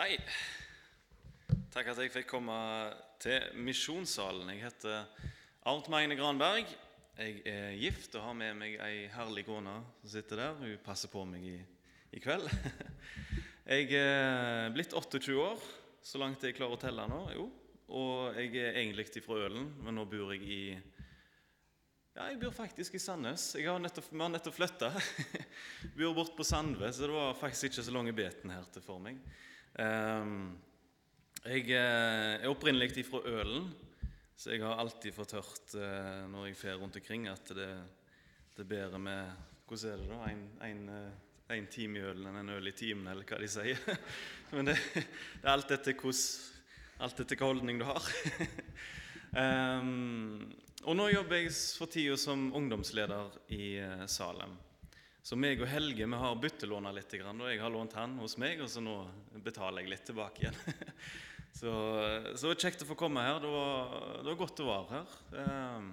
Hei. Takk at jeg fikk komme til Misjonssalen. Jeg heter Arnt Magne Granberg. Jeg er gift og har med meg ei herlig kone som sitter der. Hun passer på meg i, i kveld. Jeg er blitt 28 år, så langt jeg klarer å telle nå. jo. Og jeg er egentlig fra Ølen, men nå bor jeg i ja, jeg bor faktisk i Sandnes. Jeg har nettopp, vi har nettopp flytta. bor bort på Sandve, så det var faktisk ikke så lange beten her til for meg. Ehm, jeg eh, er opprinnelig fra Ølen, så jeg har alltid fått hørt eh, når jeg fer rundt omkring, at det, det er bedre med Hvordan er det da? En, en, eh, en time i ølen enn en øl i timen, eller hva de sier. Men det, det er alt etter hvilken holdning du har. um, og nå jobber jeg for tida som ungdomsleder i Salem. Så meg og Helge vi har byttelåna litt. Og jeg har lånt han hos meg, og så nå betaler jeg litt tilbake igjen. så, så kjekt å få komme her. Det var, det var godt å være her. Eh,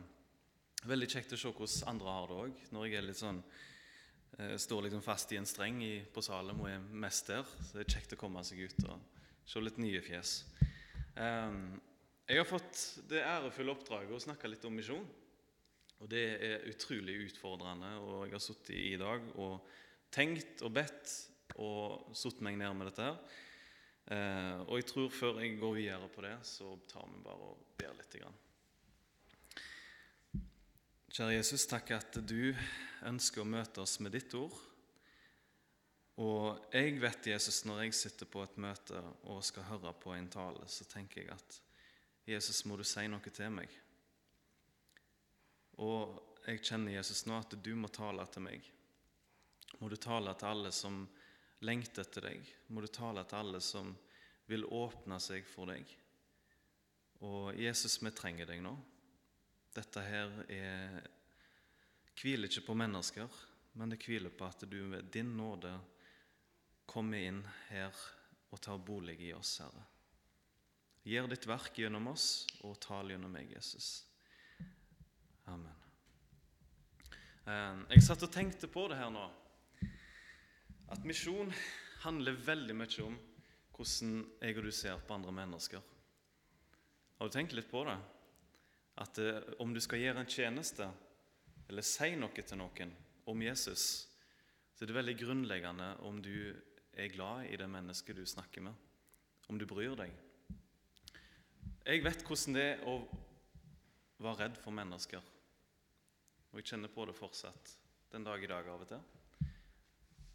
veldig kjekt å se hvordan andre har det òg. Når jeg er litt sånn eh, står liksom fast i en streng i, på Salem og er mest der. Så det er kjekt å komme seg ut og se litt nye fjes. Eh, jeg har fått det ærefulle oppdraget å snakke litt om misjon. Og det er utrolig utfordrende. Og jeg har sittet i dag og tenkt og bedt og satt meg ned med dette her. Eh, og jeg tror før jeg går videre på det, så tar vi bare og ber litt. Kjære Jesus, takk at du ønsker å møte oss med ditt ord. Og jeg vet, Jesus, når jeg sitter på et møte og skal høre på en tale, så tenker jeg at Jesus, må du si noe til meg. Og jeg kjenner Jesus nå at du må tale til meg. Må du tale til alle som lengter etter deg. Må du tale til alle som vil åpne seg for deg. Og Jesus, vi trenger deg nå. Dette her er, hviler ikke på mennesker, men det hviler på at du ved din nåde kommer inn her og tar bolig i oss, Herre. Gjør ditt verk gjennom oss, og tal gjennom meg, Jesus. Amen. Eh, jeg satt og tenkte på det her nå. At misjon handler veldig mye om hvordan jeg og du ser på andre mennesker. Har du tenkt litt på det? At eh, om du skal gjøre en tjeneste eller si noe til noen om Jesus, så er det veldig grunnleggende om du er glad i det mennesket du snakker med, om du bryr deg. Jeg vet hvordan det er å være redd for mennesker. Og jeg kjenner på det fortsatt den dag i dag av og til.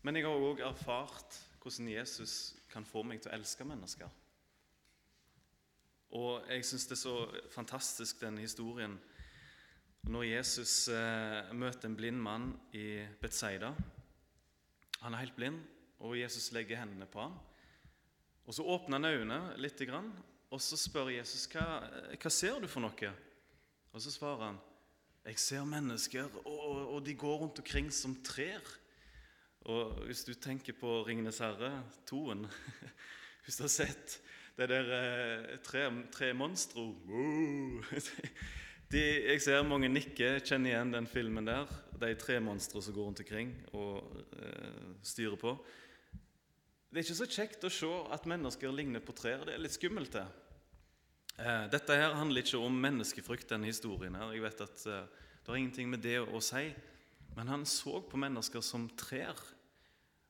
Men jeg har òg erfart hvordan Jesus kan få meg til å elske mennesker. Og jeg syns det er så fantastisk, den historien når Jesus eh, møter en blind mann i Betzaida. Han er helt blind, og Jesus legger hendene på ham. Og Så åpner han øynene litt, og så spør Jesus hva, hva ser du for noe. Og så svarer han jeg ser mennesker, og, og de går rundt omkring som trær. Og Hvis du tenker på 'Ringenes herre', toen Hvis du har sett det der eh, tre, tre monstre de, Jeg ser mange nikke, kjenner igjen den filmen der. De tre monstre som går rundt omkring og eh, styrer på. Det er ikke så kjekt å se at mennesker ligner på trær. Det er litt skummelt. det. Eh, dette her handler ikke om menneskefrykt, denne historien. her. Jeg vet at eh, Det har ingenting med det å si. Men han så på mennesker som trær.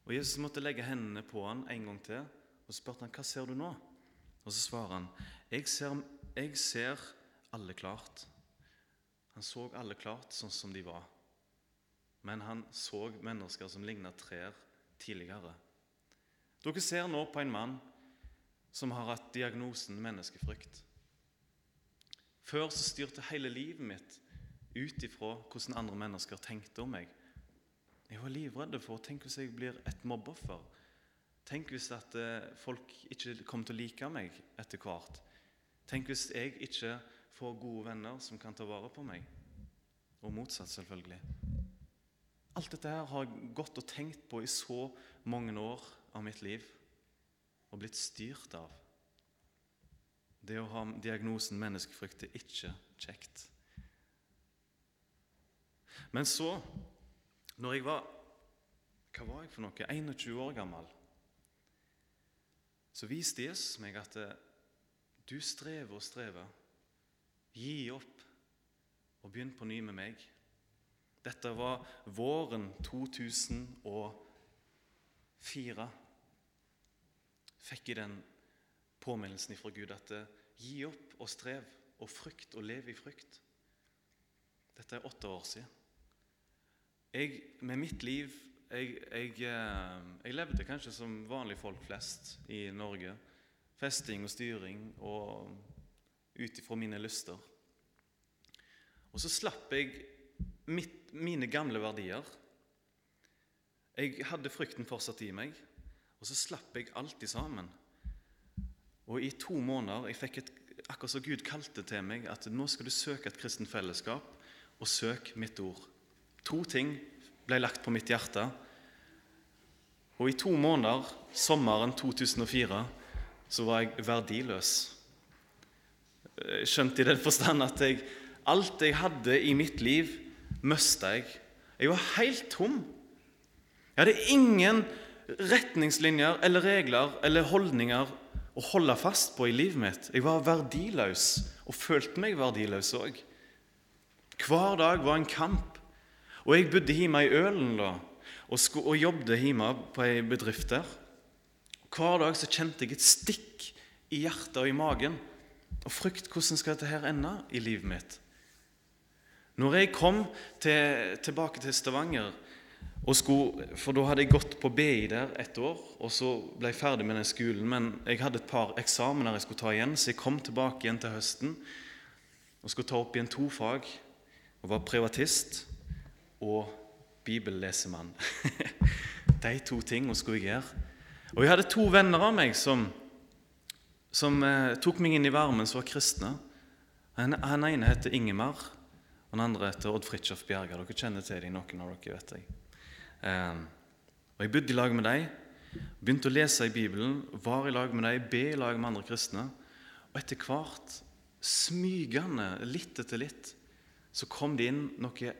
Og Jesus måtte legge hendene på han en gang til og spurte han, 'Hva ser du nå?' Og så svarer han, 'Jeg ser, jeg ser alle klart.' Han så alle klart sånn som de var. Men han så mennesker som lignet trær tidligere. Dere ser nå på en mann som har hatt diagnosen menneskefrykt. Før så styrte hele livet mitt ut ifra hvordan andre mennesker tenkte om meg. Jeg var livredd for Tenk hvis jeg blir et mobbeoffer? Tenk hvis at eh, folk ikke kommer til å like meg etter hvert? Tenk hvis jeg ikke får gode venner som kan ta vare på meg? Og motsatt, selvfølgelig. Alt dette her har jeg gått og tenkt på i så mange år av mitt liv og blitt styrt av. Det å ha diagnosen menneskefrykt er ikke kjekt. Men så, når jeg var Hva var jeg for noe? 21 år gammel. så viste Jesus meg at eh, du strever og strever. Gi opp og begynn på ny med meg. Dette var våren 2004. Fikk jeg den påminnelsen fra Gud at eh, gi opp og strev og frykt og lev i frykt. Dette er åtte år siden. Jeg, med mitt liv jeg, jeg, eh, jeg, levde kanskje som vanlige folk flest i Norge. Festing og styring og ut ifra mine lyster. Og så slapp jeg mitt, mine gamle verdier. Jeg hadde frykten fortsatt i meg, og så slapp jeg alt sammen. Og i to måneder jeg fikk et, Akkurat som Gud kalte til meg at nå skal du søke et kristent fellesskap, og søk mitt ord. To ting ble lagt på mitt hjerte. Og i to måneder, sommeren 2004, så var jeg verdiløs. Skjønt i den forstand at jeg, alt jeg hadde i mitt liv, mista jeg. Jeg var helt tom. Jeg hadde ingen retningslinjer eller regler eller holdninger å holde fast på i livet mitt. Jeg var verdiløs og følte meg verdiløs òg. Hver dag var en kamp. Og jeg bodde hjemme i Ølen da, og, og jobbet hjemme på ei bedrift der. Hver dag så kjente jeg et stikk i hjertet og i magen og frykt hvordan skal dette her ende i livet mitt. Når jeg kom til, tilbake til Stavanger, skulle, for da hadde jeg gått på BI der et år, og så ble jeg ferdig med den skolen, men jeg hadde et par eksamener jeg skulle ta igjen, så jeg kom tilbake igjen til høsten og skulle ta opp igjen to fag og var privatist og bibellesemann. De to tingene skulle jeg gjøre. Og jeg hadde to venner av meg som, som eh, tok meg inn i varmen, som var kristne. Han, han ene heter Ingemar, og den andre heter Odd Fridtjof Bjerga. Dere kjenner til dem, noen av dere, vet jeg. Eh, og Jeg bodde i lag med dem, begynte å lese i Bibelen, var i lag med dem, be i lag med andre kristne. Og etter hvert, smygende, litt etter litt, så kom det inn noe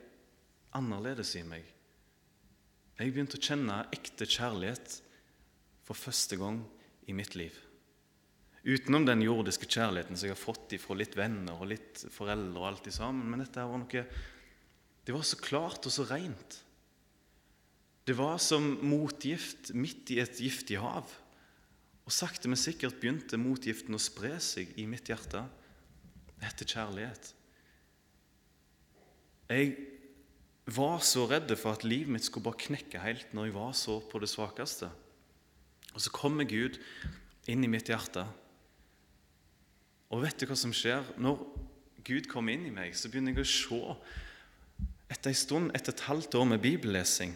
annerledes i meg. Jeg begynte å kjenne ekte kjærlighet for første gang i mitt liv. Utenom den jordiske kjærligheten som jeg har fått fra litt venner og litt foreldre. og alt sammen, Men dette var noe Det var så klart og så rent. Det var som motgift midt i et giftig hav. Og sakte, men sikkert begynte motgiften å spre seg i mitt hjerte. etter kjærlighet. Jeg var så redd for at livet mitt skulle bare knekke helt når jeg var så på det svakeste. Og så kommer Gud inn i mitt hjerte. Og vet du hva som skjer? Når Gud kommer inn i meg, så begynner jeg å se Etter en stund, etter et halvt år med bibellesing,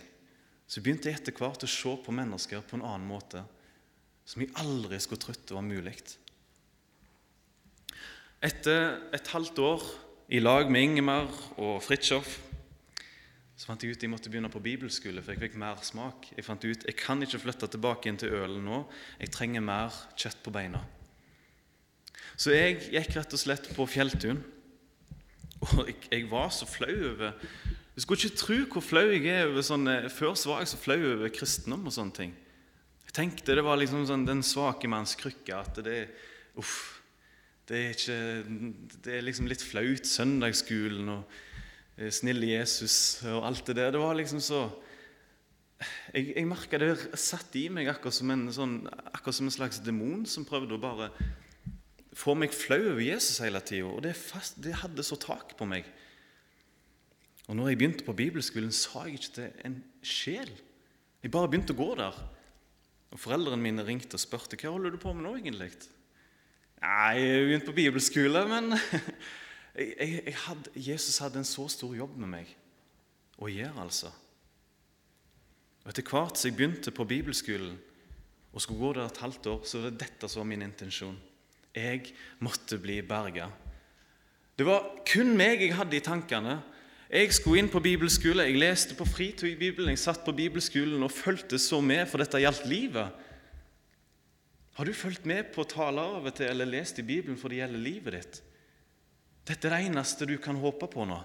så begynte jeg etter hvert å se på mennesker på en annen måte, som jeg aldri skulle trodd var mulig. Etter et halvt år i lag med Ingemar og Fridtjof så fant jeg ut jeg måtte begynne på bibelskole, for jeg fikk mer smak. Jeg fant ut jeg kan ikke flytte tilbake inn til ølen nå. Jeg trenger mer kjøtt på beina. Så jeg gikk rett og slett på Fjelltun. Og jeg, jeg var så flau over Du skulle ikke tro hvor flau jeg er over sånne Før så var jeg så flau over kristendom og sånne ting. Jeg tenkte det var liksom sånn den svake manns krykke. At det Uff. Det er, ikke, det er liksom litt flaut. Søndagsskolen og eh, snille Jesus og alt det der. Det var liksom så Jeg, jeg merka det satt i meg akkurat som, en, sånn, akkurat som en slags demon som prøvde å bare få meg flau over Jesus hele tida. Og det, fast, det, hadde så tak på meg. Og når jeg begynte på bibelskolen, sa jeg ikke til en sjel. Jeg bare begynte å gå der. Og Foreldrene mine ringte og spurte hva holder du på med nå egentlig. Nei, jeg begynte på bibelskole, men jeg, jeg, jeg hadde, Jesus hadde en så stor jobb med meg å gjøre, altså. Og Etter hvert som jeg begynte på bibelskolen og skulle gå der et halvt år, så var det dette som var min intensjon. Jeg måtte bli berga. Det var kun meg jeg hadde i tankene. Jeg skulle inn på bibelskole, jeg leste på fritid i Bibelen, jeg satt på bibelskolen og fulgte så med, for dette gjaldt livet. Har du fulgt med på taler av og til eller lest i Bibelen for det gjelder livet ditt? Dette er det eneste du kan håpe på nå.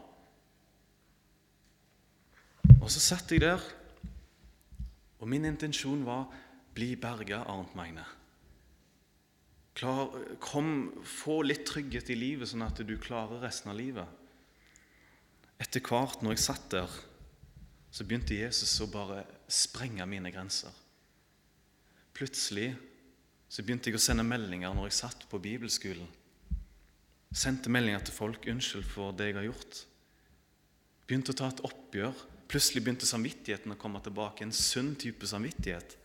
Og så satt jeg der, og min intensjon var bli berga, Arnt Magne. Klar, kom, få litt trygghet i livet, sånn at du klarer resten av livet. Etter hvert, når jeg satt der, så begynte Jesus å bare sprenge mine grenser. Plutselig så begynte jeg å sende meldinger når jeg satt på bibelskolen. Sendte meldinger til folk 'Unnskyld for det jeg har gjort'. Begynte å ta et oppgjør. Plutselig begynte samvittigheten å komme tilbake. En sunn type samvittighet.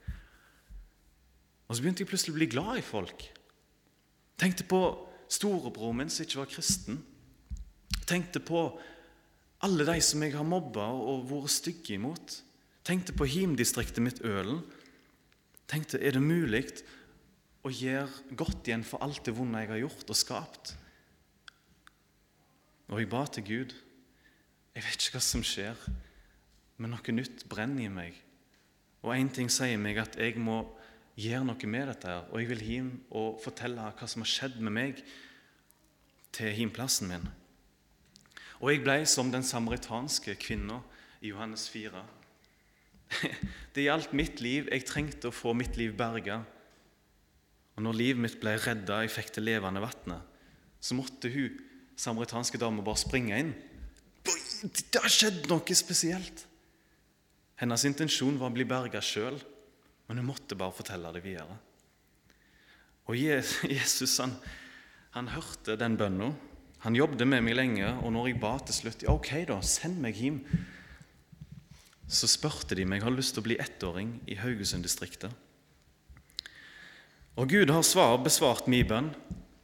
Og så begynte jeg plutselig å bli glad i folk. Tenkte på storebroren min som ikke var kristen. Tenkte på alle de som jeg har mobba og vært stygge imot. Tenkte på himdistriktet mitt Ølen. Tenkte er det mulig å gjøre godt igjen for alt det vonde jeg har gjort og skapt? Og jeg ba til Gud. Jeg vet ikke hva som skjer, men noe nytt brenner i meg. Og én ting sier meg at jeg må gjøre noe med dette. her, Og jeg vil hjem og fortelle hva som har skjedd med meg, til himplassen min. Og jeg ble som den samaritanske kvinna i Johannes 4. Det gjaldt mitt liv. Jeg trengte å få mitt liv berga. Og når livet mitt ble redda, jeg fikk det levende vannet, så måtte hun samaritanske dama bare springe inn. Det har skjedd noe spesielt. Hennes intensjon var å bli berga sjøl. Men hun måtte bare fortelle det videre. Og Jesus han, han hørte den bønna. Han jobbet med meg lenge, og når jeg ba til slutt ja, ok da, send meg hjem, så spurte de meg har lyst til å bli ettåring i Haugesund-distriktet. Og Gud har svar, besvart min bønn.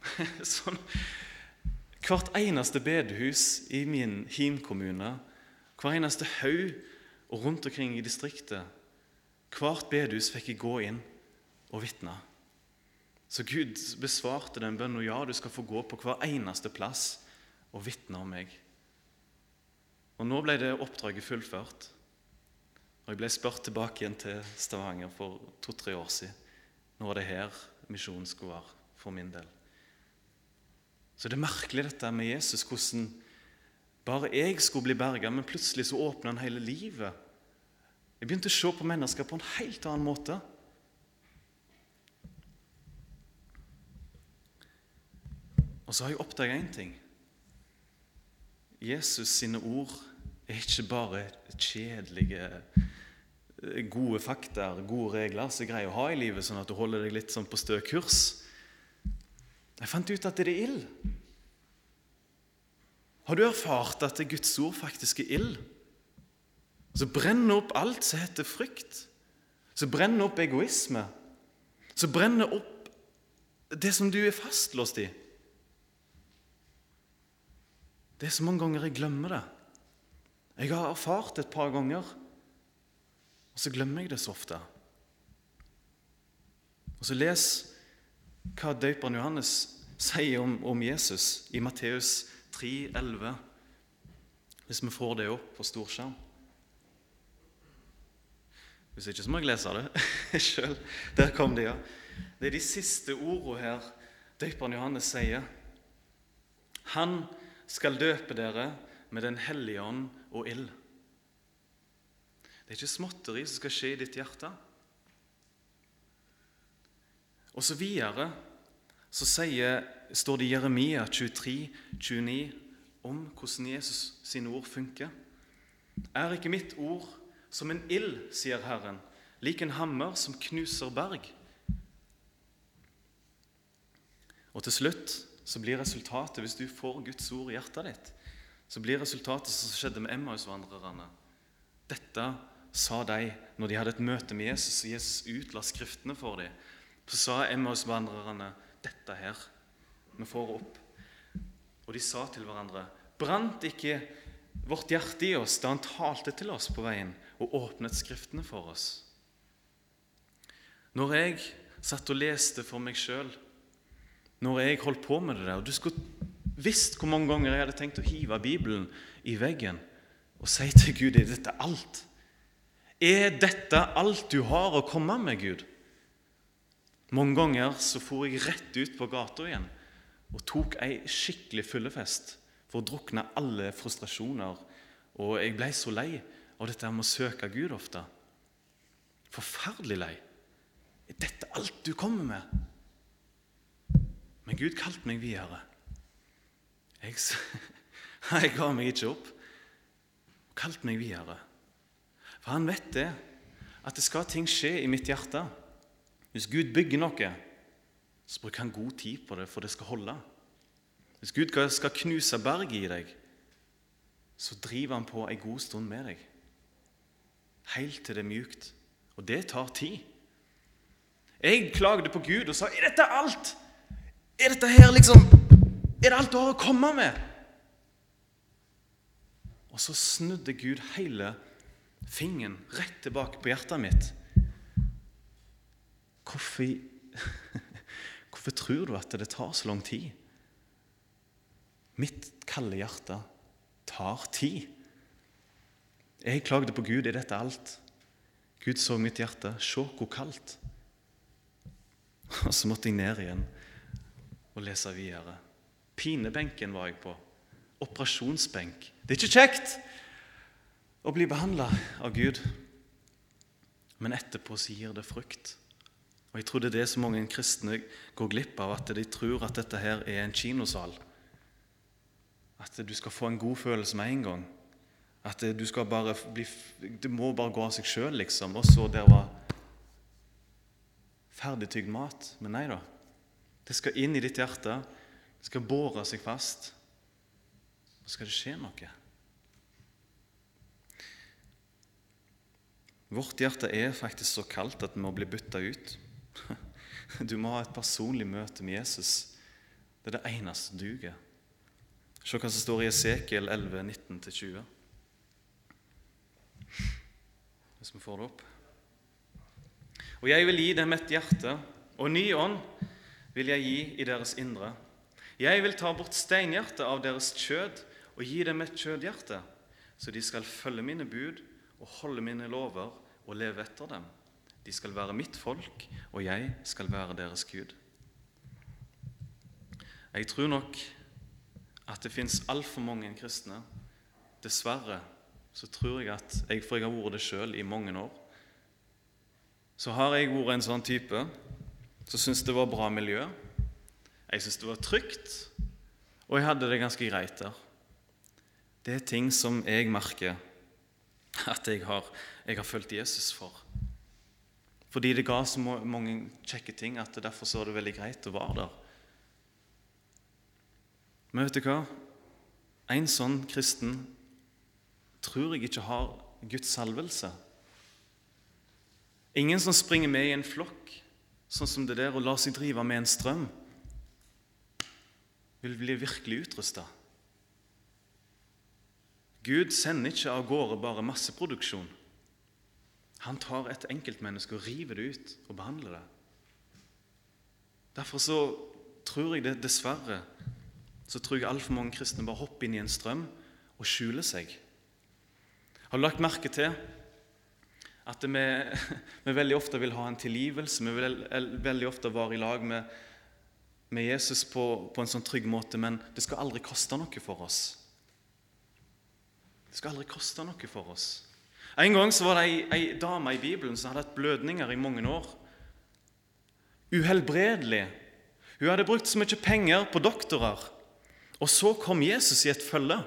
sånn, hvert eneste bedehus i min hjemkommune, hver eneste haug og rundt omkring i distriktet Hvert bedehus fikk jeg gå inn og vitne. Så Gud besvarte den bønnen ja, du skal få gå på hver eneste plass og vitne om meg. Og Nå ble det oppdraget fullført. Og Jeg ble spurt tilbake igjen til Stavanger for to-tre år siden. Nå var det her misjonen skulle være for min del. Så det er merkelig dette med Jesus, hvordan bare jeg skulle bli berga, men plutselig så åpna han hele livet jeg begynte å se på mennesker på en helt annen måte. Og så har jeg oppdaga én ting. Jesus sine ord er ikke bare kjedelige, gode fakta, gode regler som er greie å ha i livet, sånn at du holder deg litt sånn på stø kurs. Jeg fant ut at det er ild. Har du erfart at Guds ord faktisk er ild? Så brenner opp alt som heter frykt, Så brenner opp egoisme, Så brenner opp det som du er fastlåst i. Det er så mange ganger jeg glemmer det. Jeg har erfart det et par ganger, og så glemmer jeg det så ofte. Og så Les hva døperen Johannes sier om, om Jesus i Matteus 3, 11, hvis vi får det opp på storskjerm. Hvis ikke så må jeg lese det sjøl. Der kom det, ja. Det er de siste ordene her døperen Johannes sier. Han skal døpe dere med Den hellige ånd og ild. Det er ikke småtteri som skal skje i ditt hjerte. Og så videre så sier, står det i Jeremia 23, 29 om hvordan Jesus sine ord funker. Er ikke mitt ord som en ild, sier Herren, lik en hammer som knuser berg. Og til slutt så blir resultatet, hvis du får Guds ord i hjertet ditt, så blir resultatet som skjedde med Emmausvandrerne. Dette sa de når de hadde et møte med Jesus, og Jesus utla Skriftene for dem. Så sa Emmausvandrerne dette her. Vi får opp. Og de sa til hverandre Brant ikke vårt hjerte i oss da han talte til oss på veien og åpnet Skriftene for oss. Når jeg satt og leste for meg sjøl, når jeg holdt på med det der og Du skulle visst hvor mange ganger jeg hadde tenkt å hive Bibelen i veggen og si til Gud er dette alt? Er dette alt du har å komme med, Gud? Mange ganger så for jeg rett ut på gata igjen og tok ei skikkelig fyllefest for å drukne alle frustrasjoner. Og jeg ble så lei av dette med å søke Gud ofte. Forferdelig lei. Er dette alt du kommer med? Men Gud kalte meg videre. Jeg, jeg ga meg ikke opp. Han kalte meg videre. For han vet det, at det skal ting skje i mitt hjerte. Hvis Gud bygger noe, så bruker han god tid på det, for det skal holde. Hvis Gud skal knuse berget i deg, så driver han på en god stund med deg. Helt til det er mjukt. Og det tar tid. Jeg klagde på Gud og sa er dette alt? Er dette her liksom Er det alt du har å komme med? Og så snudde Gud hele fingeren rett tilbake på hjertet mitt. Hvorfor, hvorfor tror du at det tar så lang tid? Mitt kalde hjerte tar tid. Jeg klagde på Gud. Er dette alt? Gud så mitt hjerte. Se hvor kaldt. Og så måtte jeg ned igjen og lese videre. Pinebenken var jeg på. Operasjonsbenk. Det er ikke kjekt å bli behandla av Gud, men etterpå så gir det frukt. Og Jeg tror det er det så mange kristne går glipp av, at de tror at dette her er en kinosal. At du skal få en god følelse med en gang. At du, skal bare bli, Det må bare gå av seg sjøl, liksom. Og så der var ferdigtygd mat. Men nei da. Det skal inn i ditt hjerte. Det skal bore seg fast. Så skal det skje noe. Vårt hjerte er faktisk så kaldt at det må bli bytta ut. Du må ha et personlig møte med Jesus. Det er det eneste som duger. Se hva som står i Esekiel 11, 19-20. Hvis vi får det opp. Og jeg vil gi dem et hjerte, og ny ånd vil jeg gi i deres indre. Jeg vil ta bort steinhjertet av deres kjød og gi dem et kjødhjerte, så de skal følge mine bud og holde mine lover og leve etter dem. De skal være mitt folk, og jeg skal være deres Gud. Jeg tror nok at det fins altfor mange kristne. Dessverre så tror jeg at jeg, For jeg har vært det sjøl i mange år så har jeg vært en sånn type som syntes det var bra miljø. Jeg syntes det var trygt, og jeg hadde det ganske greit der. Det er ting som jeg merker at jeg har, jeg har fulgt Jesus for. Fordi det ga så mange kjekke ting at derfor så var det veldig greit å være der. Men vet du hva? En sånn kristen tror jeg ikke har Guds salvelse. Ingen som springer med i en flokk, sånn som det der, og lar seg drive med en strøm, vil bli virkelig utrusta. Gud sender ikke av gårde bare masseproduksjon. Han tar et enkeltmenneske og river det ut og behandler det. Derfor så tror jeg det dessverre så tror jeg altfor mange kristne bare hopper inn i en strøm og skjuler seg. Har du lagt merke til at vi, vi, veldig ofte vil ha en tilgivelse. Vi vil veldig ofte være i lag med, med Jesus på, på, en sånn trygg måte, men det skal aldri koste noe for oss. Det skal aldri koste noe for oss. En gang så var det ei, dame i Bibelen som hadde hatt blødninger i mange år. Uhelbredelig. Hun hadde brukt så mye penger på doktorer. Og så kom Jesus i et følge.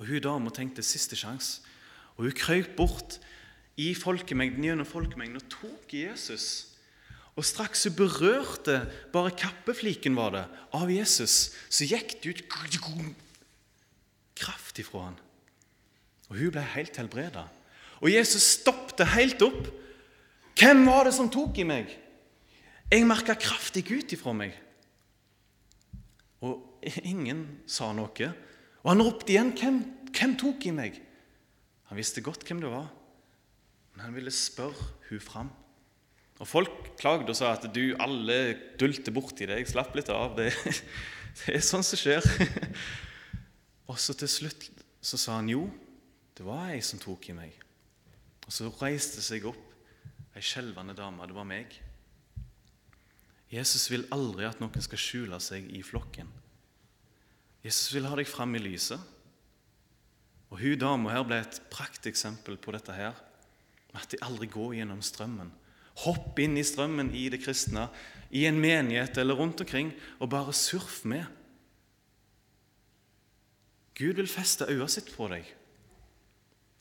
Og Hun dama tenkte siste sjanse. Og hun krøp bort i folkemengden gjennom folkemengden og tok Jesus. Og straks hun berørte bare kappefliken var det, av Jesus, så gikk det ut kraft ifra han. Og hun ble helt helbreda. Og Jesus stoppet helt opp. Hvem var det som tok i meg? Jeg merka kraftig ut ifra meg. Og ingen sa noe. Og han ropte igjen. Hvem, hvem tok i meg? Han visste godt hvem det var. Men han ville spørre hun fram. Og Folk klagde og sa at du, alle dulter borti deg. Slapp litt av. Det, det er sånn som skjer. Og så til slutt så sa han jo, det var jeg som tok i meg. Og så reiste seg opp ei skjelvende dame. Det var meg. Jesus vil aldri at noen skal skjule seg i flokken. Jesus vil ha deg fram i lyset. Og hun dama her ble et prakteksempel på dette her. At de aldri går gjennom strømmen. Hopp inn i strømmen i det kristne, i en menighet eller rundt omkring, og bare surf med. Gud vil feste øyet sitt på deg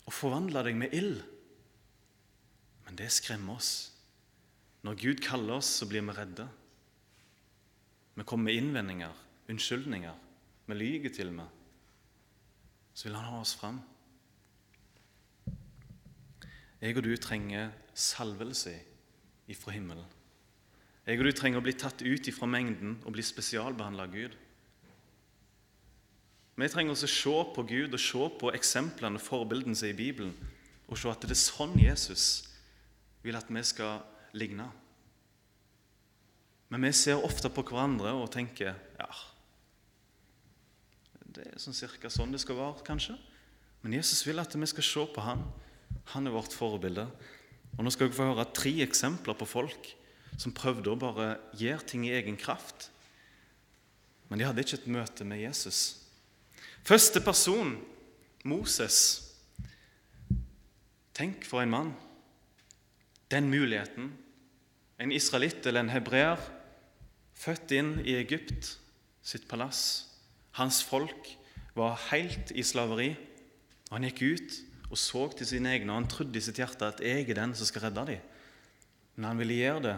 og forvandle deg med ild. Men det skremmer oss. Når Gud kaller oss, så blir vi redde. Vi kommer med innvendinger, unnskyldninger. Vi lyver til og med. Så vil Han ha oss fram. Jeg og du trenger salvelse ifra himmelen. Jeg og du trenger å bli tatt ut ifra mengden og bli spesialbehandla av Gud. Vi trenger å se på Gud og se på eksemplene og forbildene som er i Bibelen, og se at det er sånn Jesus vil at vi skal ligne. Men vi ser ofte på hverandre og tenker ja, det er sånn cirka sånn det skal være, kanskje. Men Jesus vil at vi skal se på han. Han er vårt forbilde. Og Nå skal dere få høre tre eksempler på folk som prøvde å bare gjøre ting i egen kraft. Men de hadde ikke et møte med Jesus. Første person Moses. Tenk for en mann. Den muligheten. En israelitt eller en hebreer født inn i Egypt sitt palass. Hans folk var helt i slaveri. Og Han gikk ut og så til sine egne, og han trodde i sitt hjerte at 'jeg er den som skal redde dem'. Men han ville gjøre det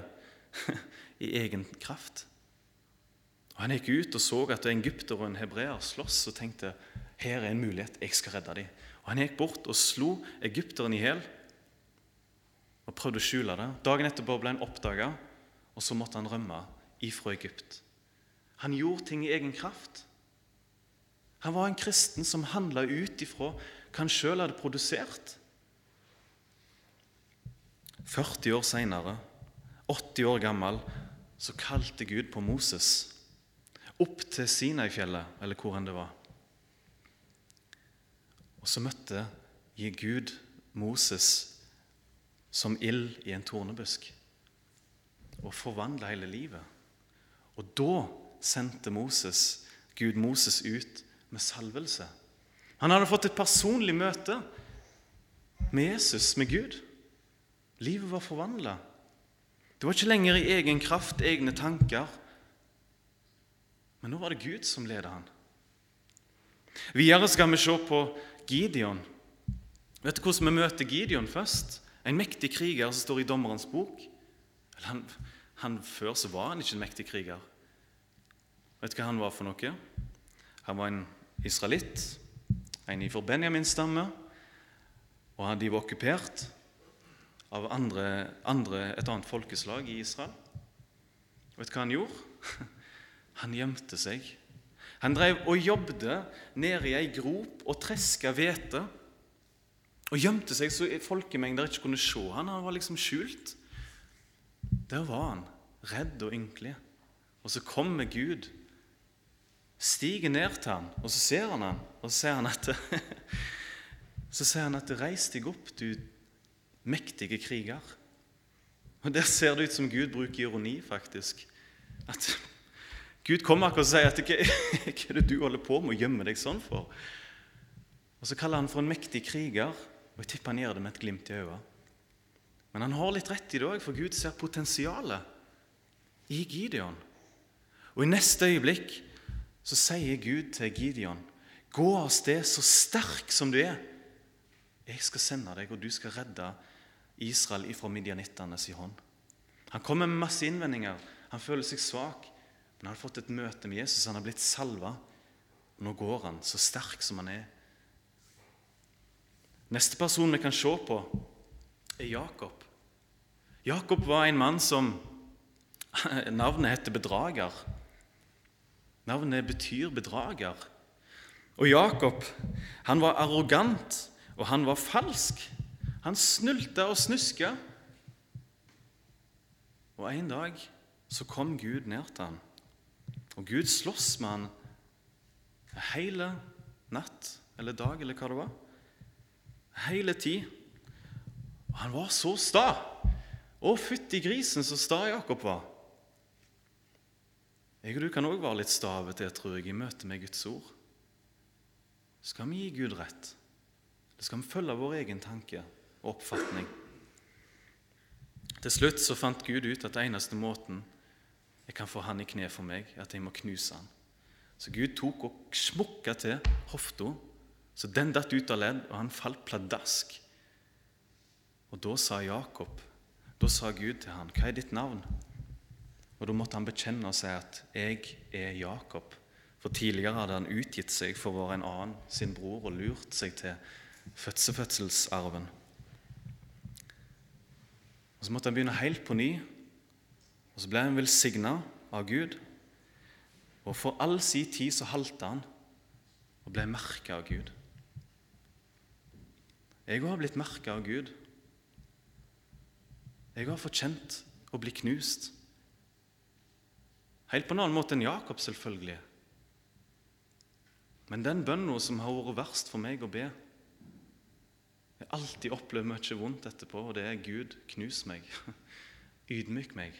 i egen kraft. Og Han gikk ut og så at en egypter og en hebreer slåss og tenkte 'her er en mulighet, jeg skal redde dem'. Og Han gikk bort og slo egypteren i hjel og prøvde å skjule det. Dagen etterpå ble han oppdaga, og så måtte han rømme ifra Egypt. Han gjorde ting i egen kraft. Han var en kristen som handla ut ifra han sjøl hadde produsert. 40 år seinere, 80 år gammel, så kalte Gud på Moses opp til Sinai-fjellet, eller hvor enn det var. Og så møtte Gud Moses som ild i en tornebusk og forvandla hele livet. Og da sendte Moses, Gud Moses ut med salvelse. Han hadde fått et personlig møte med Jesus, med Gud. Livet var forvandla. Det var ikke lenger i egen kraft, egne tanker. Men nå var det Gud som ledet han. Videre skal vi se på Gideon. Vet du hvordan vi møter Gideon først? En mektig kriger som står i dommerens bok. Han, han, før så var han ikke en mektig kriger. Vet du hva han var for noe? Han var en israelitt, en fra Benjamins stamme, og de var okkupert av andre, andre, et annet folkeslag i Israel. Vet du hva han gjorde? Han gjemte seg. Han drev og jobbet nede i ei grop og treska hvete. Og gjemte seg så folkemengder ikke kunne se han. Han var liksom skjult. Der var han, redd og ynkelig. Og så kommer Gud, stiger ned til han, og så ser han han, og så ser han at Så sier han at 'Reis deg opp, du mektige kriger'. Og Der ser det ut som Gud bruker ironi, faktisk. At Gud kommer akkurat og sier at hva, er det du holder på med å gjemme deg sånn for? Og Så kaller han for en mektig kriger, og jeg tipper han gjør det med et glimt i øyet. Men han har litt rett i det òg, for Gud ser potensialet i Gideon. Og i neste øyeblikk så sier Gud til Gideon, 'Gå av sted så sterk som du er.' 'Jeg skal sende deg, og du skal redde Israel ifra midjanittenes hånd.' Han kommer med masse innvendinger. Han føler seg svak. Men han har fått et møte med Jesus. Han har blitt salva. Nå går han så sterk som han er. Neste person vi kan se på, er Jakob. Jakob var en mann som Navnet heter bedrager. Navnet betyr bedrager. Og Jakob han var arrogant, og han var falsk. Han snylta og snuska. Og en dag så kom Gud ned til ham. Og Gud slåss med ham hele natt eller dag eller hva det var. Hele tid. Og han var så sta. Å, fytti grisen, så sta Jakob var. Jeg og du kan òg være litt stavete, av tror jeg, i møte med Guds ord. Skal vi gi Gud rett? Eller skal vi følge vår egen tanke og oppfatning? Til slutt så fant Gud ut at eneste måten jeg kan få han i kne for meg, er at jeg må knuse han. Så Gud tok og smukka til hofta, så den datt ut av ledd, og han falt pladask. Og da sa Jakob, da sa Gud til han, 'Hva er ditt navn?' Og Da måtte han bekjenne og si at 'jeg er Jakob'. For tidligere hadde han utgitt seg for å være en annen, sin bror, og lurt seg til fødselsfødselsarven. Og Så måtte han begynne helt på ny, og så ble han velsigna av Gud. Og for all sin tid så halta han og ble merka av Gud. Jeg har blitt merka av Gud. Jeg har fortjent å bli knust. Helt på en annen måte enn Jakob, selvfølgelig. Men den bønna som har vært verst for meg å be Jeg har alltid opplevd mye vondt etterpå, og det er Gud, knus meg. Ydmyk meg.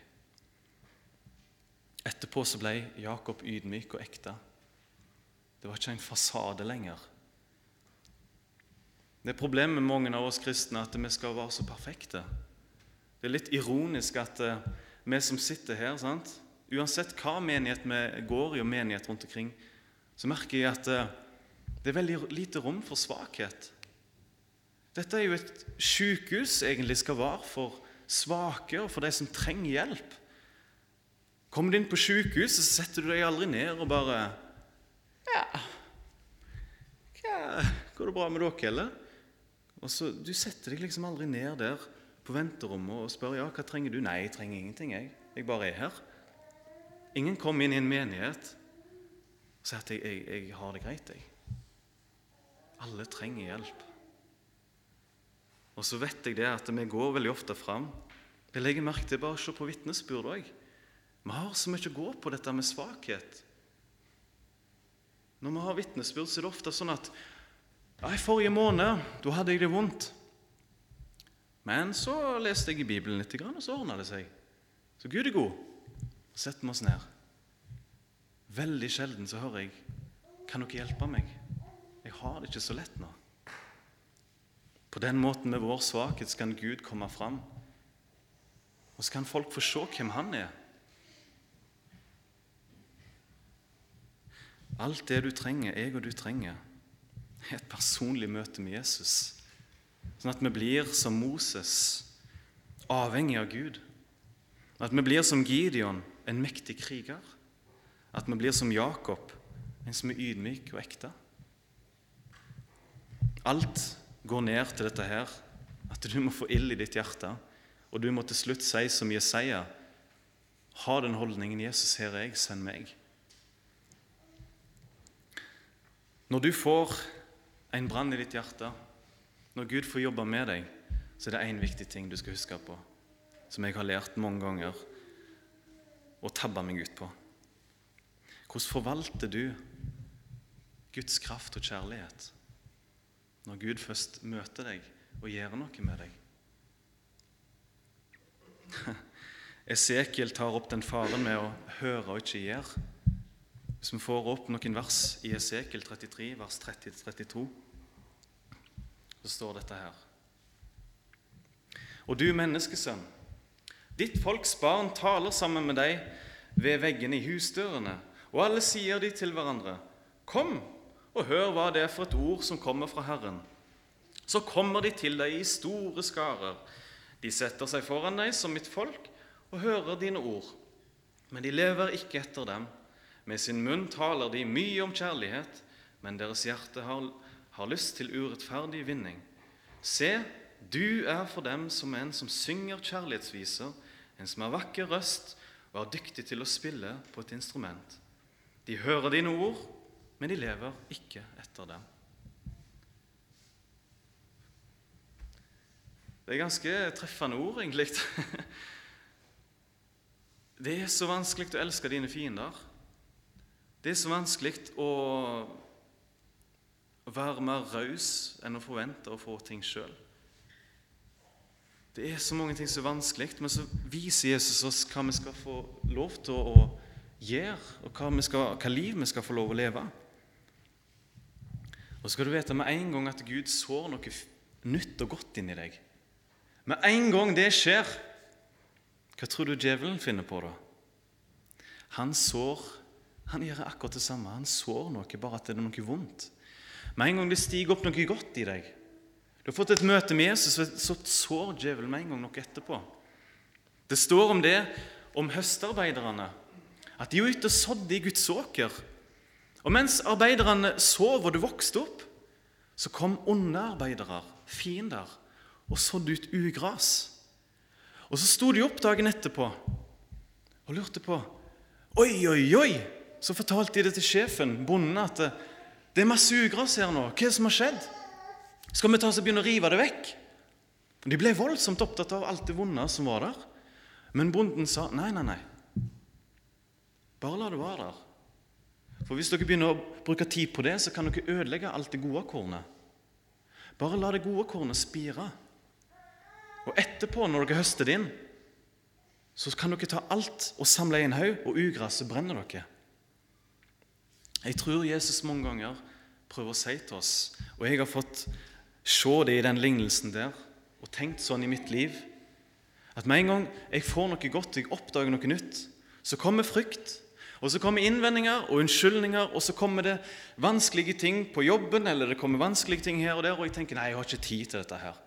Etterpå så ble Jakob ydmyk og ekte. Det var ikke en fasade lenger. Det er problemet med mange av oss kristne at vi skal være så perfekte. Det er litt ironisk at uh, vi som sitter her, sant? Uansett hva menighet vi går i, og menighet rundt omkring, så merker jeg at uh, det er veldig lite rom for svakhet. Dette er jo et sykehus egentlig skal være for svake og for de som trenger hjelp. Kommer du inn på sykehuset, så setter du deg aldri ned og bare Ja, går det bra med dere, eller? Og så, Du setter deg liksom aldri ned der på venterommet og spør ja, hva trenger du. Nei, jeg trenger ingenting. Jeg Jeg bare er her. Ingen kommer inn i en menighet og sier at jeg, jeg, jeg har det greit. jeg. Alle trenger hjelp. Og så vet jeg det at vi går veldig ofte fram. Jeg legger merke til bare å se på vitnesbyrd òg. Vi har så mye å gå på dette med svakhet. Når vi har vitnesbyrd, så er det ofte sånn at ja, 'I forrige måned da hadde jeg det vondt.' Men så leste jeg i Bibelen litt, og så ordna det seg. Så Gud er god. Så setter vi oss ned. Veldig sjelden så hører jeg 'Kan dere hjelpe meg?' Jeg har det ikke så lett nå. På den måten med vår svakhet skal Gud komme fram. Og så kan folk få se hvem han er. Alt det du trenger, jeg og du trenger, er et personlig møte med Jesus. Sånn at vi blir som Moses, avhengig av Gud. At vi blir som Gideon, en mektig kriger. At vi blir som Jakob, en som er ydmyk og ekte. Alt går ned til dette her, at du må få ild i ditt hjerte. Og du må til slutt si som Jesaja, ha den holdningen 'Jesus, her er jeg, send meg'. Når du får en brann i ditt hjerte, når Gud får jobbe med deg, så er det én viktig ting du skal huske på, som jeg har lært mange ganger og tabba meg ut på. Hvordan forvalter du Guds kraft og kjærlighet når Gud først møter deg og gjør noe med deg? Esekiel tar opp den faren med å høre og ikke gjøre. Hvis vi får opp noen vers i Esekiel 33, vers 30-32, så står dette her. Og du menneskesønn, ditt folks barn taler sammen med deg ved veggene i husdørene, og alle sier de til hverandre, Kom og hør hva det er for et ord som kommer fra Herren. Så kommer de til deg i store skarer. De setter seg foran deg som mitt folk og hører dine ord, men de lever ikke etter dem. Med sin munn taler de mye om kjærlighet, men deres hjerte har, har lyst til urettferdig vinning. Se, du er for dem som en som synger kjærlighetsviser, en som har vakker røst og er dyktig til å spille på et instrument. De hører dine ord, men de lever ikke etter dem. Det er ganske treffende ord, egentlig. Det er så vanskelig å elske dine fiender. Det er så vanskelig å være mer raus enn å forvente å få ting sjøl. Det er så mange ting som er vanskelig, men så viser Jesus oss hva vi skal få lov til å gjøre, og hva, skal, hva liv vi skal få lov å leve. Og så skal du vite med en gang at Gud sår noe nytt og godt inni deg. Med en gang det skjer, Hva tror du djevelen finner på da? Han sår Han gjør akkurat det samme. Han sår noe, bare at det er noe vondt. Med en gang det stiger opp noe godt i deg, du har fått et møte med Jesus, og så sår djevelen med en gang noe etterpå. Det står om det om høstarbeiderne, at de var ute og sådde i Guds åker. Og mens arbeiderne sov og det vokste opp, så kom onde arbeidere, fiender, og sådde ut ugras. Og så sto de opp dagen etterpå og lurte på Oi, oi, oi! Så fortalte de det til sjefen, bonden, at det er masse ugras her nå. Hva er det som har skjedd? Skal vi ta oss og begynne å rive det vekk? De ble voldsomt opptatt av alt det vonde som var der. Men bonden sa nei, nei, nei. Bare la det være der. For hvis dere begynner å bruke tid på det, så kan dere ødelegge alt det gode kornet. Bare la det gode kornet spire. Og etterpå, når dere høster det inn, så kan dere ta alt og samle i en haug, og ugraset brenner dere. Jeg tror Jesus mange ganger prøver å si til oss, og jeg har fått se det i den lignelsen der, og tenkt sånn i mitt liv, at med en gang jeg får noe godt, jeg oppdager noe nytt, så kommer frykt. Og så kommer innvendinger og unnskyldninger, og så kommer det vanskelige ting på jobben, eller det kommer vanskelige ting her og der, og jeg tenker nei, jeg har ikke tid til dette her.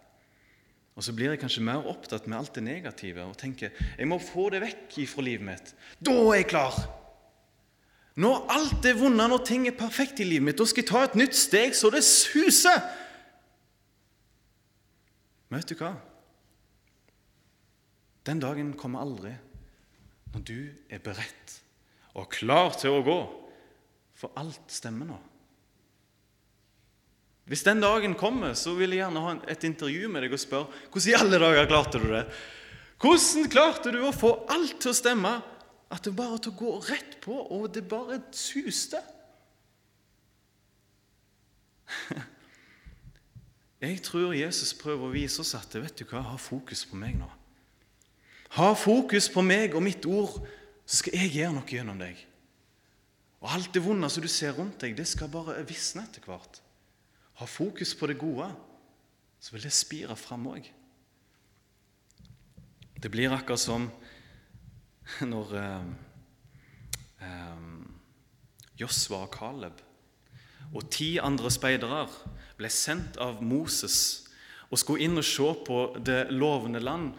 Og så blir jeg kanskje mer opptatt med alt det negative og tenker jeg må få det vekk fra livet mitt. Da er jeg klar! Når alt er vunnet, når ting er perfekt i livet mitt, da skal jeg ta et nytt steg så det suser! Men vet du hva? Den dagen kommer aldri når du er beredt og klar til å gå, for alt stemmer nå. Hvis den dagen kommer, så vil jeg gjerne ha et intervju med deg og spørre hvordan i alle dager klarte du det? Hvordan klarte du å få alt til å stemme? At det bare til å gå rett på, og det bare suste? Jeg tror Jesus prøver å vise oss at vet du hva, ha fokus på meg nå. Ha fokus på meg og mitt ord, så skal jeg gjøre noe gjennom deg. Og alt det vonde som du ser rundt deg, det skal bare visne etter hvert. Ha fokus på det gode, så vil det spire fram òg. Det blir akkurat som når eh, eh, Josva og Caleb og ti andre speidere ble sendt av Moses og skulle inn og se på det lovende land.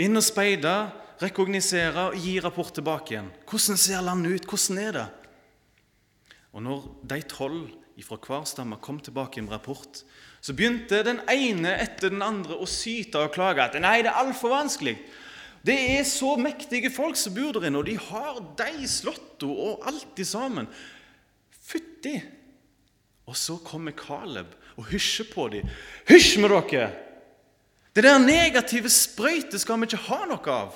Inn og speide, rekognosere og gi rapport tilbake igjen. Hvordan ser landet ut? Hvordan er det? Og når de tolv fra hver stamme kom tilbake med rapport, så begynte den ene etter den andre å syte og klage at nei, det er altfor vanskelig. Det er så mektige folk som bor der inne, og de har de slotto og alt sammen. Fytti! Og så kommer Caleb og hysjer på dem. Hysj med dere! Det der negative sprøytet skal vi ikke ha noe av.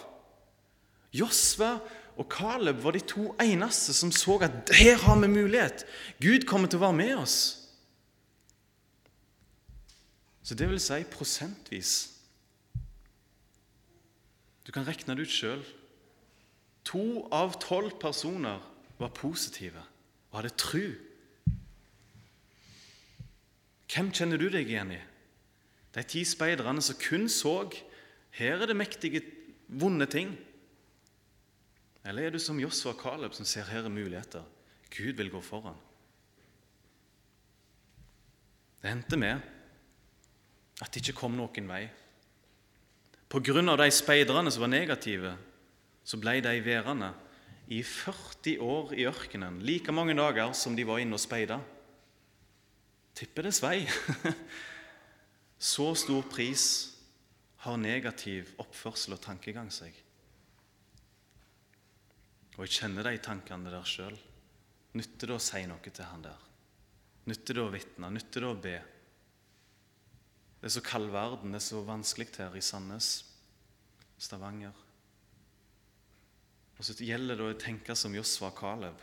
Josva og Caleb var de to eneste som så at her har vi mulighet. Gud kommer til å være med oss. Så det vil si prosentvis. Du kan regne det ut sjøl. To av tolv personer var positive og hadde tru. Hvem kjenner du deg igjen i? De ti speiderne som kun så her er det mektige, vonde ting. Eller er du som Josua og Caleb, som ser her er muligheter? Gud vil gå foran. Det endte med at det ikke kom noen vei. Av de speiderne som var negative, så ble de værende i 40 år i ørkenen, like mange dager som de var inne og speida. Tipper det svei. Så stor pris har negativ oppførsel og tankegang seg. Og jeg kjenner de tankene der sjøl. Nytter det å si noe til han der? Nytter det å vitne? Nytter det å be? Det er så kald verden, det er så vanskelig her i Sandnes, Stavanger. Og så gjelder det å tenke som Josva Caleb,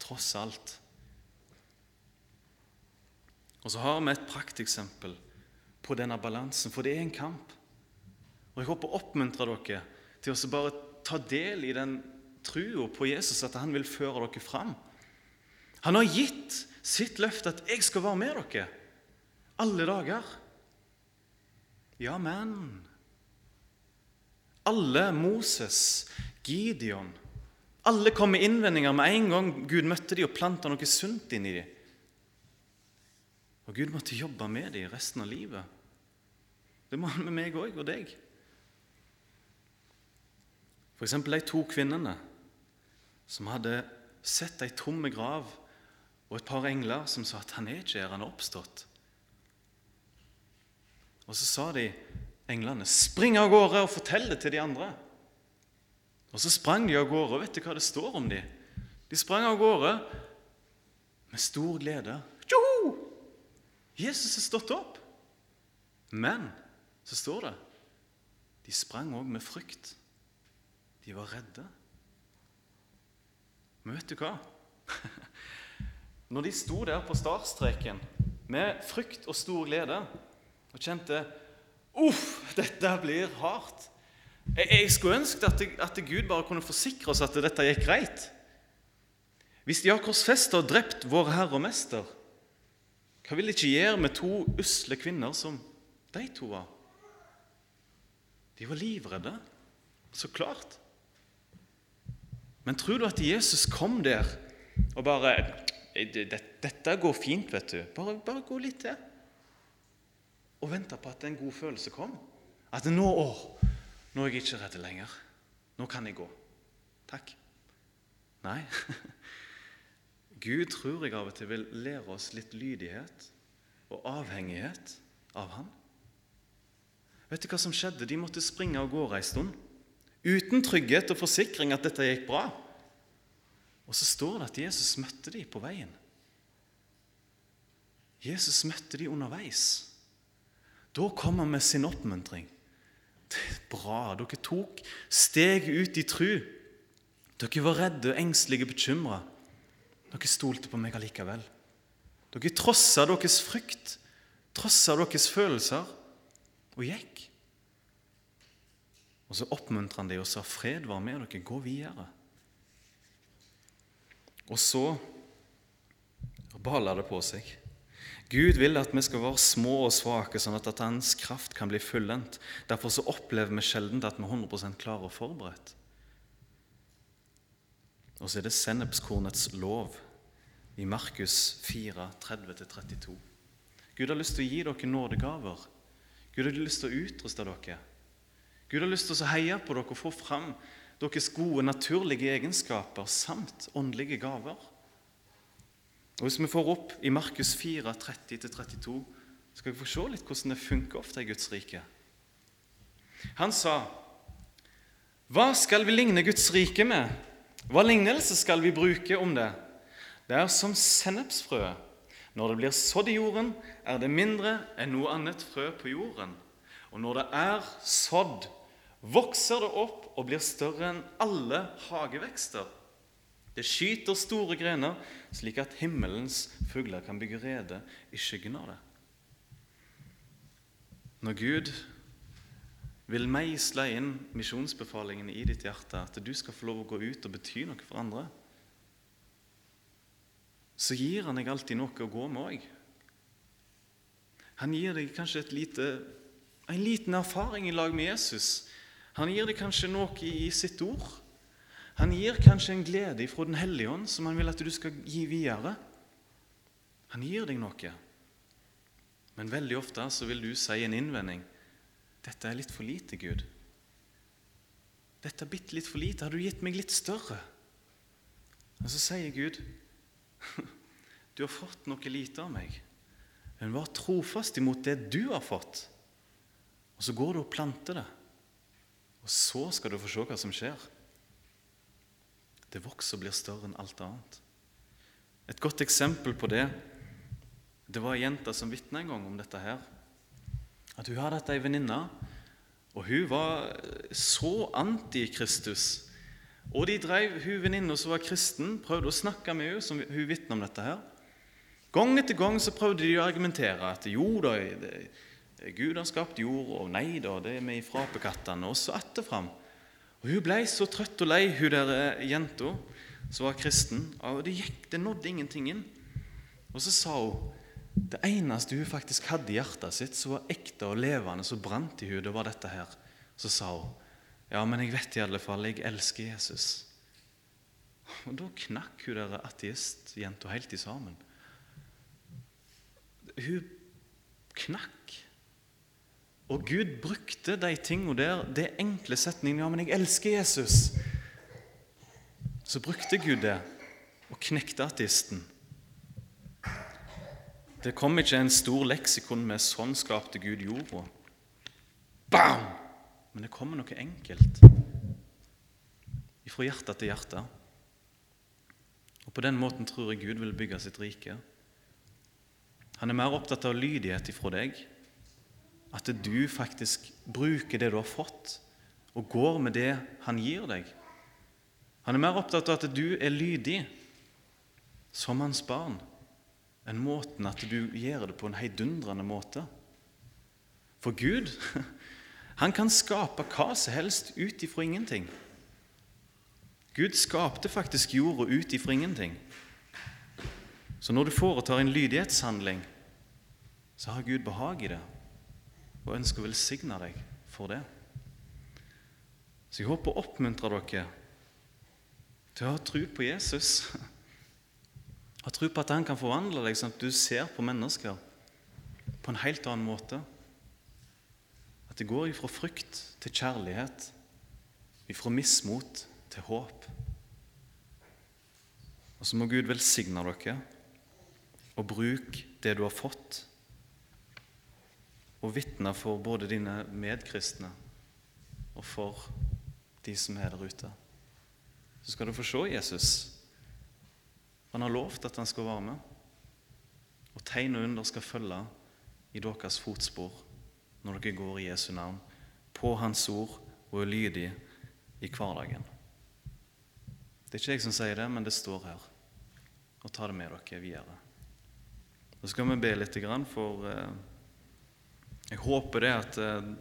tross alt. Og så har vi et prakteksempel på denne balansen, for det er en kamp. Og Jeg håper å oppmuntre dere til å bare ta del i den trua på Jesus, at han vil føre dere fram. Han har gitt sitt løfte at 'jeg skal være med dere alle dager'. Ja, men Alle Moses, Gideon Alle kom med innvendinger med en gang Gud møtte dem og planta noe sunt inn i dem. Og Gud måtte jobbe med dem resten av livet. Det må han med meg òg og deg. F.eks. de to kvinnene som hadde sett ei tomme grav og et par engler som sa at 'han er ikke her, han er oppstått'. Og så sa de englene 'spring av gårde og fortell det til de andre'. Og så sprang de av gårde, og vet du hva det står om de? De sprang av gårde med stor glede. Jesus er stått opp. Men så står det de sprang òg med frykt. De var redde. Men vet du hva? Når de sto der på startstreken med frykt og stor glede og kjente Uff, dette blir hardt. Jeg, jeg skulle ønske at, at, Gud bare kunne forsikre oss at dette gikk greit. Hvis de har korsfesta og drept vår Herre og Mester, hva vil det ikke gjøre med to usle kvinner som de to var? De var livredde. Så klart. Men tror du at Jesus kom der og bare 'Dette går fint, vet du. Bare, bare gå litt til.' Og venta på at en god følelse kom. At nå, å, nå er jeg ikke redd lenger. Nå kan jeg gå. Takk. Nei. Gud tror jeg av og til vil lære oss litt lydighet og avhengighet av Han. Vet du hva som skjedde? De måtte springe av gårde ei stund uten trygghet og forsikring at dette gikk bra. Og så står det at Jesus møtte dem på veien. Jesus møtte dem underveis. Da kom han med sin oppmuntring. Det er bra. Dere tok steg ut i tru. Dere var redde, engstelige, bekymra. Dere stolte på meg allikevel. Dere trossa deres frykt, trossa deres følelser, og gikk. Og så oppmuntrer han dem og sa, 'Fred var med dere. Gå videre.' Og så baler det på seg. Gud vil at vi skal være små og svake, sånn at, Hans kraft kan bli fullendt. Derfor så opplever vi sjelden at vi er 100% klare og forberedt. Og så er det sennepskornets lov i Markus 4, 30-32. Gud har lyst til å gi dere nådegaver. Gud har lyst til å utruste dere. Gud har lyst til å heie på dere og få fram deres gode, naturlige egenskaper samt åndelige gaver. Og Hvis vi får opp i Markus 4, 30-32, skal vi få se litt hvordan det funker ofte i Guds rike. Han sa, 'Hva skal vi ligne Guds rike med?' Hva lignelse skal vi bruke om det? Det er som sennepsfrø. Når det blir sådd i jorden, er det mindre enn noe annet frø på jorden. Og når det er sådd, vokser det opp og blir større enn alle hagevekster. Det skyter store grener, slik at himmelens fugler kan bygge rede i skyggen av det. Når Gud vil meisle inn misjonsbefalingene i ditt hjerte, at du skal få lov å gå ut og bety noe for andre, så gir han deg alltid noe å gå med òg. Han gir deg kanskje lite, en liten erfaring i lag med Jesus han gir deg kanskje noe i sitt ord. Han gir kanskje en glede fra Den hellige ånd som han vil at du skal gi videre. Han gir deg noe. Men veldig ofte så vil du si en innvending. 'Dette er litt for lite, Gud.' 'Dette er bitte litt for lite. Har du gitt meg litt større?' Og så sier Gud, 'Du har fått noe lite av meg.' Men vær trofast imot det du har fått. Og så går du og planter det. Og så skal du få se hva som skjer. Det vokser og blir større enn alt annet. Et godt eksempel på det det var ei jente som vitna en gang om dette her. At hun hadde hatt ei venninne, og hun var så anti-Kristus. Og de drev, hun venninna som var kristen, prøvde å snakke med henne, som hun vitna om dette her. Gang etter gang så prøvde de å argumentere at jo da, det, Gud har skapt jord, og nei da, det er vi fra apekattene. Og så fram. Og Hun ble så trøtt og lei, hun der eh, jenta som var kristen. og Det gikk, det nådde ingenting inn. Og så sa hun det eneste hun faktisk hadde i hjertet sitt, som var ekte og levende, som brant i henne, det var dette her. Så sa hun Ja, men jeg vet i alle fall jeg elsker Jesus. Og da knakk hun der ateistjenta helt i sammen. Hun knakk. Og Gud brukte de tingene der, det enkle setningen 'Ja, men jeg elsker Jesus'. Så brukte Gud det og knekte ateisten. Det kom ikke en stor leksikon med 'sånn skapte Gud jorda'. Bam! Men det kommer noe enkelt fra hjerte til hjerte. Og På den måten tror jeg Gud vil bygge sitt rike. Han er mer opptatt av lydighet ifra deg, at du faktisk bruker det du har fått, og går med det han gir deg. Han er mer opptatt av at du er lydig som hans barn, enn måten at du gjør det på en heidundrende måte. For Gud han kan skape hva som helst ut ifra ingenting. Gud skapte faktisk jorda ut ifra ingenting. Så når du foretar en lydighetshandling, så har Gud behag i det og ønsker å velsigne deg for det. Så jeg håper å oppmuntre dere til å ha tro på Jesus. Ha tro på at han kan forvandle deg sånn at du ser på mennesker på en helt annen måte. At det går ifra frykt til kjærlighet, ifra mismot til håp. Og så må Gud velsigne dere og bruke det du har fått, og vitne for både dine medkristne og for de som er der ute. Så skal du få se Jesus. Han har lovt at han skal være med. Og tegn og under skal følge i deres fotspor når dere går i Jesu navn, på Hans ord og er lydige i hverdagen. Det er ikke jeg som sier det, men det står her. Og ta det med dere videre. Så skal vi be litt, for eh, jeg håper det at eh,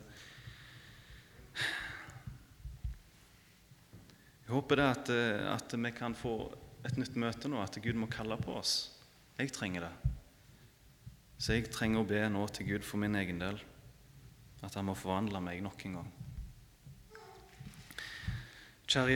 Jeg håper det at, eh, at vi kan få et nytt møte nå, at Gud må kalle på oss. Jeg trenger det. Så jeg trenger å be nå til Gud for min egen del at han må forvandle meg nok en gang. Kjære